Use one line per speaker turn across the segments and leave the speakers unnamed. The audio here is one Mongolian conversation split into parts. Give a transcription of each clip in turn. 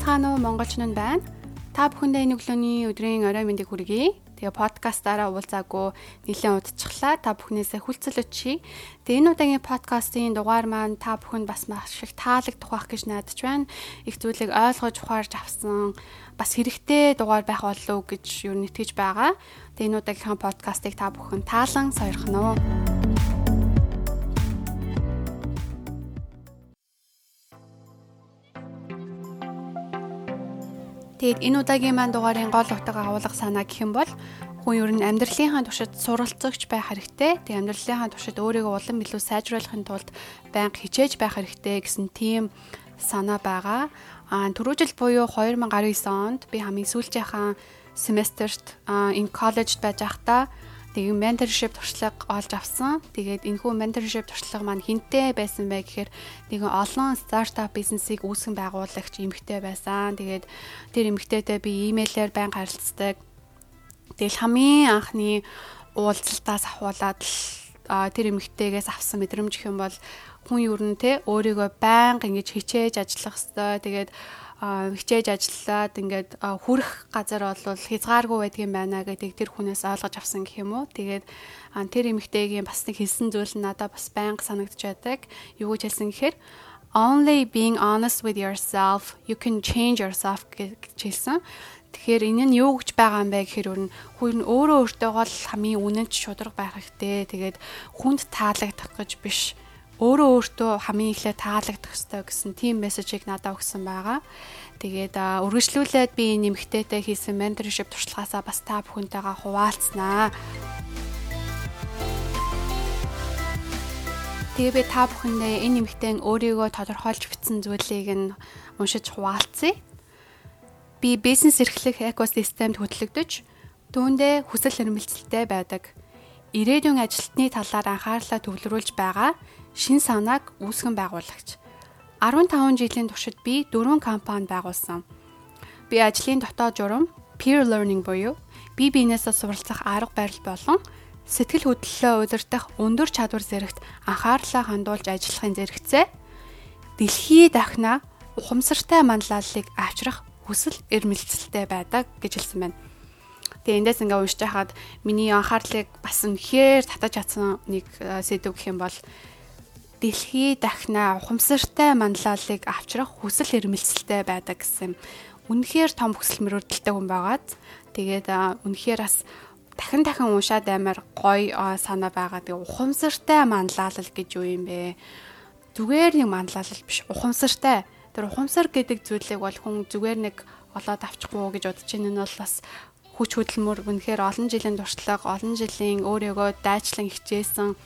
байцгаана уу монголчин нь байна. Та бүхэндээ энэ өглөөний өдрийн орой мэндийг хүргэе. Тэгээ подкастаараа уулзаагүй нэлээд удчихлаа. Та бүхнээсээ хүлцэл өчье. Тэгээ энэ удаагийн подкастын дугаар маань та бүхэнд бас маш их таалагдах байх гэж найдаж байна. Их зүйлийг ойлгож ухаарж авсан бас хэрэгтэй дугаар байх болов уу гэж юу нэтгэж байгаа. Тэгээ энэ удаагийнхаа подкастыг та бүхэн таалан сойрхно уу. Тэгээд энэ удаагийн маань дугаарын гол утга агуулга санаа гэх юм бол хүн ер нь амьдралынхаа туршид суралцагч байх хэрэгтэй. Тэгээд амьдралынхаа туршид өөрийгөө улам илүү сайжруулахын тулд байнга хичээж байх хэрэгтэй гэсэн тийм санаа байгаа. Аа түрүү жил буюу 2019 онд би хамгийн сүүлчийнхэн семестрт энэ коллежд байж байхдаа Тэгээ mentorship туршлага олж авсан. Тэгээд энэхүү mentorship туршлага маань хинтээ байсан бэ гэхээр нэгэн олон стартап бизнесийг үүсгэн байгуулагч эмэгтэй байсан. Тэгээд тэр эмэгтэйтэй би имэйлээр байн харилцдаг. Тэгэл хамгийн анхны уулзалтаас ахуулаад л тэр эмэгтэйгээс авсан мэдрэмж гэх юм бол хүн юу нэ те өөрийгөө байнга ингэж хичээж ажиллах хэвээр тэгээд хичээж ажиллаад ингээд хүрэх газар бол хязгааргүй байдгийн байна гэдэг тэр хүнээс ойлгож авсан гэх юм уу. Тэгээд тэр эмэгтэйгийн бас нэг хэлсэн зүйл нь надад бас байнга санагдж байдаг. Юу гэж хэлсэн гэхээр only being honest with yourself you can change yourself гэж хэлсэн. Тэгэхээр энэ нь юу гэж байгаа юм бэ гэхээр өөр нь хүн өөрөө өөртөөгөө л хамгийн үнэнч шударга байх хэрэгтэй. Тэгээд хүнд таалагдах гэж биш өөрөө өөртөө хамгийн ихлэ таалагдах ёстой гэсэн тийм мессежийг надад өгсөн байгаа. Тэгээд үргэлжлүүлээд би нэмэгтэйтэй хийсэн менторшип туршлагаасаа бас та бүхэнтэйгээ хуваалцсанаа. Тэгээ би та бүхэндээ энэ нэмэгтэй өөрийгөө тодорхойлж бичсэн зүйлийг нь уншиж хуваалцъя. Би бизнес эрхлэх экосистемд хөтлөгдөж түүндээ хүсэл эрмэлзэлтэй байдаг. Ирээдүйн ажилтны талаар анхаарлаа төвлөрүүлж байгаа шин санааг үүсгэн байгуулагч. 15 жилийн туршид би дөрвөн компани байгуулсан. Би ажлын дотоод журам, peer learning буюу бие биенээсээ суралцах арга барил болон сэтгэл хөдлөлөө удирдах өндөр чадвар зэрэгт анхаарлаа хандуулж ажиллахын зэрэгцээ дэлхий дахна ухамсартай манлайллыг авчрах хүсэл эрмэлзэлтэй байдаг гэж хэлсэн байна. Тэгээ эндээс ингээ уншиж хахад миний анхаарлыг бас үнэхээр татаж чадсан нэг э, сэдв гэх юм бол дэлхий дахна ухамсартай манлайлалыг авчрах хүсэл эрмэлзэлтэй байдаг гэсэн үнэхээр том хүсэл мөрөөдөлтэй хүн байгаад тэгээд үнэхээр бас дахин дахин уншаад амар гоё санаа байгаа. Тэгээ ухамсартай манлайлал гэж юу юм бэ? Зүгээр нэг манлайлал биш ухамсартай. Тэр ухамсар гэдэг зүйлийг бол хүн зүгээр нэг олоод авчихгүй гэж бодож байна. Энэ бол бас хүч хөдөлмөр үнэхээр олон жилийн туршлага, олон жилийн өөрийгөө дайчлан хичээсэн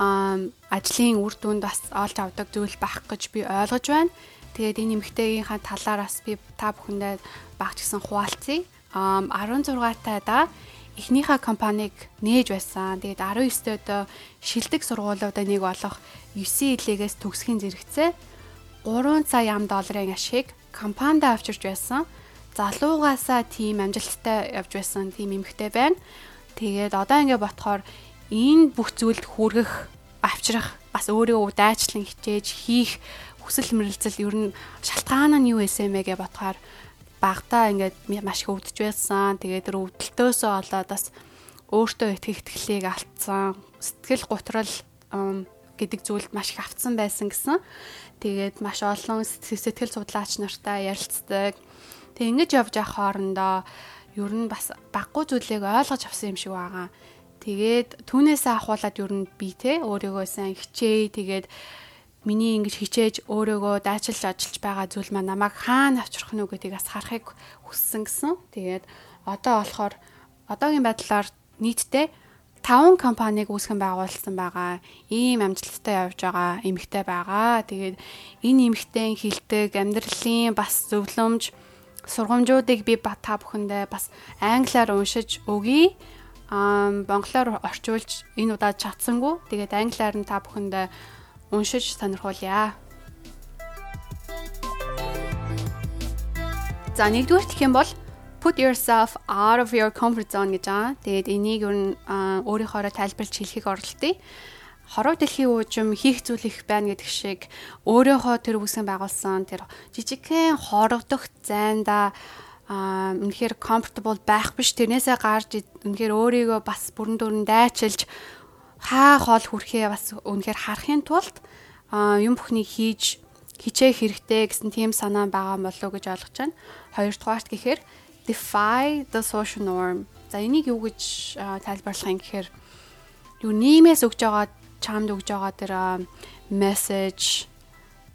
ажлын үр дүнд бас олж авдаг зүйл байх гэж би ойлгож байна. Тэгээд энэ эмэгтэйгийнхаа талаараас би та бүхэндээ багч гисэн хуваалцъя. 16 тайда эхнийхээ компанийг нээж байсан. Тэгээд 19 дээд шилдэг сургуулиудаа нэг болох 9 илээс төгсхийн зэрэгцээ 3 сая ам долларын ашиг компанид авчирч байсан. Залуугаасаа тийм амжилттай явж байсан тийм эмэгтэй байна. Тэгээд одоо ингэ ботхоор энэ бүх зүйлд хүргэх авчрах бас өөрийгөө дайчлан хичээж хийх хүсэл мөрөлцөл ер нь шалтгаан нь юу байсан бэ гэж бодохоор багтаа ингээд маш их өвдөж байсан. Тэгээд өвдөлтөөсөө болоод бас өөртөө итгэх итгэлийг алдсан. Сэтгэл гутрал гэдэг зүйлд маш их автсан байсан гэсэн. Тэгээд маш олон сэтгэл судлаач нартай ярилцдаг. Тэг ингэж явж явах хоорондоо ер нь бас баггүй зүйлийг ойлгож авсан юм шиг байгаа. Тэгээд түүнээсээ ахуулаад ер нь би те өөрийгөө сайн хичээе. Тэгээд миний ингэж хичээж өөрийгөө дайчилж ажиллаж байгаа зүйл маань намайг хаана авчрах нь үгэтийг бас харахыг хүссэн гэсэн. Тэгээд одоо болохоор одоогийн байдлаар нийтдээ 5 компанийг үүсгэн байгуулсан байгаа. Ийм амжилттай явж байгаа эмэгтэй байгаа. Тэгээд энэ эмэгтэй хилдэг амьдралын бас зөвлөмж сургамжуудыг би та бүхэндээ бас англиар уншиж өгье монголоор орчуулж энэ удаа чадсангүй. Тэгээд англиар нь та бүхэнд уншиж сонирхуулъя. За нэгдүгээр гэх юм бол put yourself out of your comfort zone гэж аа. Тэгээд энийг ер нь өөрийнхоороо тайлбарлаж хэлхийг оролдъё. хорог дэлхийн уужим хийх зүйл их байна гэдэг шиг өөрийнхөө тэр үгсэн байгуулсан тэр жижигхэн хорогдох зайнда аа үнэхээр comfortable байх биш тэрнээсээ гарч үнэхээр өөрийгөө бас бүрэн дүрэн дайчилж хаа хоол хүрхээ бас үнэхээр харахын тулд аа юм бүхнийг хийж хичээх хэрэгтэй гэсэн тийм санаа байгаа болов уу гэж ойлгож байна. Хоёрдугаарт гэхээр defy the social norm. За энийг юу гэж тайлбарлах юм гэхээр юу нийгмээс өгж байгаа чамд өгж байгаа тэр мессеж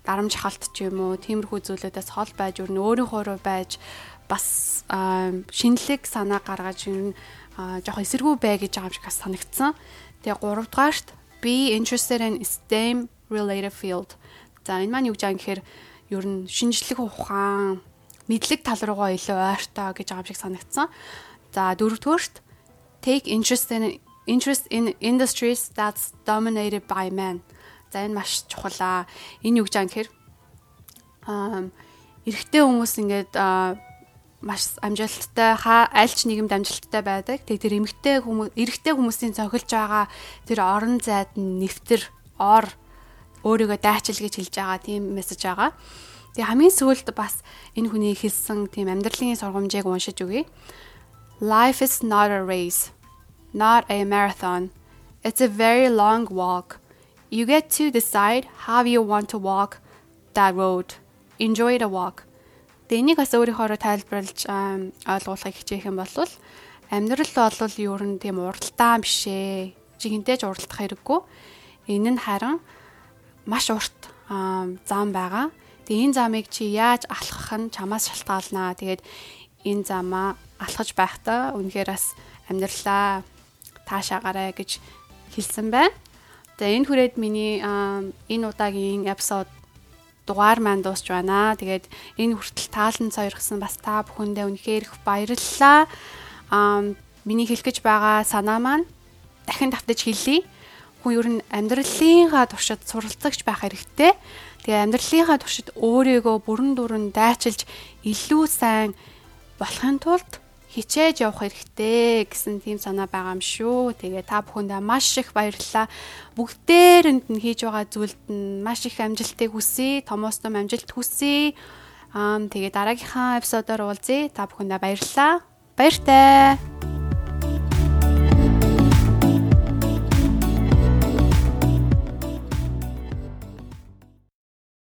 дарамт шахалт ч юм уу тиймэрхүү зүйлүүдээс хол байж өөр нь өөрийнхөө байж бас шинэлэг санаа гаргаж ер нь жоох эсэргүү бай гэж байгаа юм шиг санагдсан. Тэгээ гуравдугаарт be interested in STEM related field. За энэ маань юу гэж байгаа юм гэхээр ер нь шинжлэх ухаан, мэдлэг тал руугаа илүү ойртой гэж байгаа юм шиг санагдсан. За дөрөвдүгээрт take interest in interest in industries that's dominated by men. За энэ маш чухал аа. Энэ юу гэж байгаа юм гэхээр эрэгтэй хүмүүс ингээд маш амжилттай аль ч нийгэмд амжилттай байдаг. Тэг тэр эмэгтэй хүмүүс эрэгтэй хүмүүсийн цохилж байгаа тэр орон зайд нь нэвтэр ор өөрийгөө дайчил гэж хэлж байгаа тийм мессеж байгаа. Тэг хамгийн сүүлд бас энэ хүний хэлсэн тийм амьдралын сургамжийг уншиж үгэй. Life is not a race, not a marathon. It's a very long walk. You get to decide how you want to walk that road. Enjoy the walk. Тэгээ энийг бас өөрийнхөө тайлбарлаж ойлгуулахыг хичээх юм бол амьдрал бол юу н тийм уралдаан биш ээ. Жигэнтэй ч уралдах хэрэггүй. Энэ нь харин маш урт зам байгаа. Тэгээ энэ замыг чи яаж алхах нь чамаас шалтгаалнаа. Тэгээд энэ замаа алхаж байхдаа үнэхээр бас амьдралаа таашаагараа гэж хэлсэн байна. Тэгээ энэ хүрээд миний энэ удаагийн эпизод дугаар маань дуусч байна. Тэгээд энэ хүртэл таалан сойрхсан бас та бүхэндээ үнэхээр их баярлалаа. Аа миний хэлэх гэж байгаа санаа маань дахин давтаж хэлье. Хүн ер нь амьдралынхаа туршид суралцагч байх хэрэгтэй. Тэгээ амьдралынхаа туршид өөрийгөө бүрэн дүрэн дайчилж илүү сайн болохын тулд хичээж явах хэрэгтэй гэсэн тийм санаа байгаа юм шүү. Тэгээ та бүхэндээ маш их баярлалаа. Бүгдээрэнд нь хийж байгаа зүйлд нь маш их амжилтыг хүсье. Томоос том амжилт хүсье. Аа тэгээ дараагийнхаа эпизодоор уулзъя. Та бүхэндээ баярлалаа. Баяртай.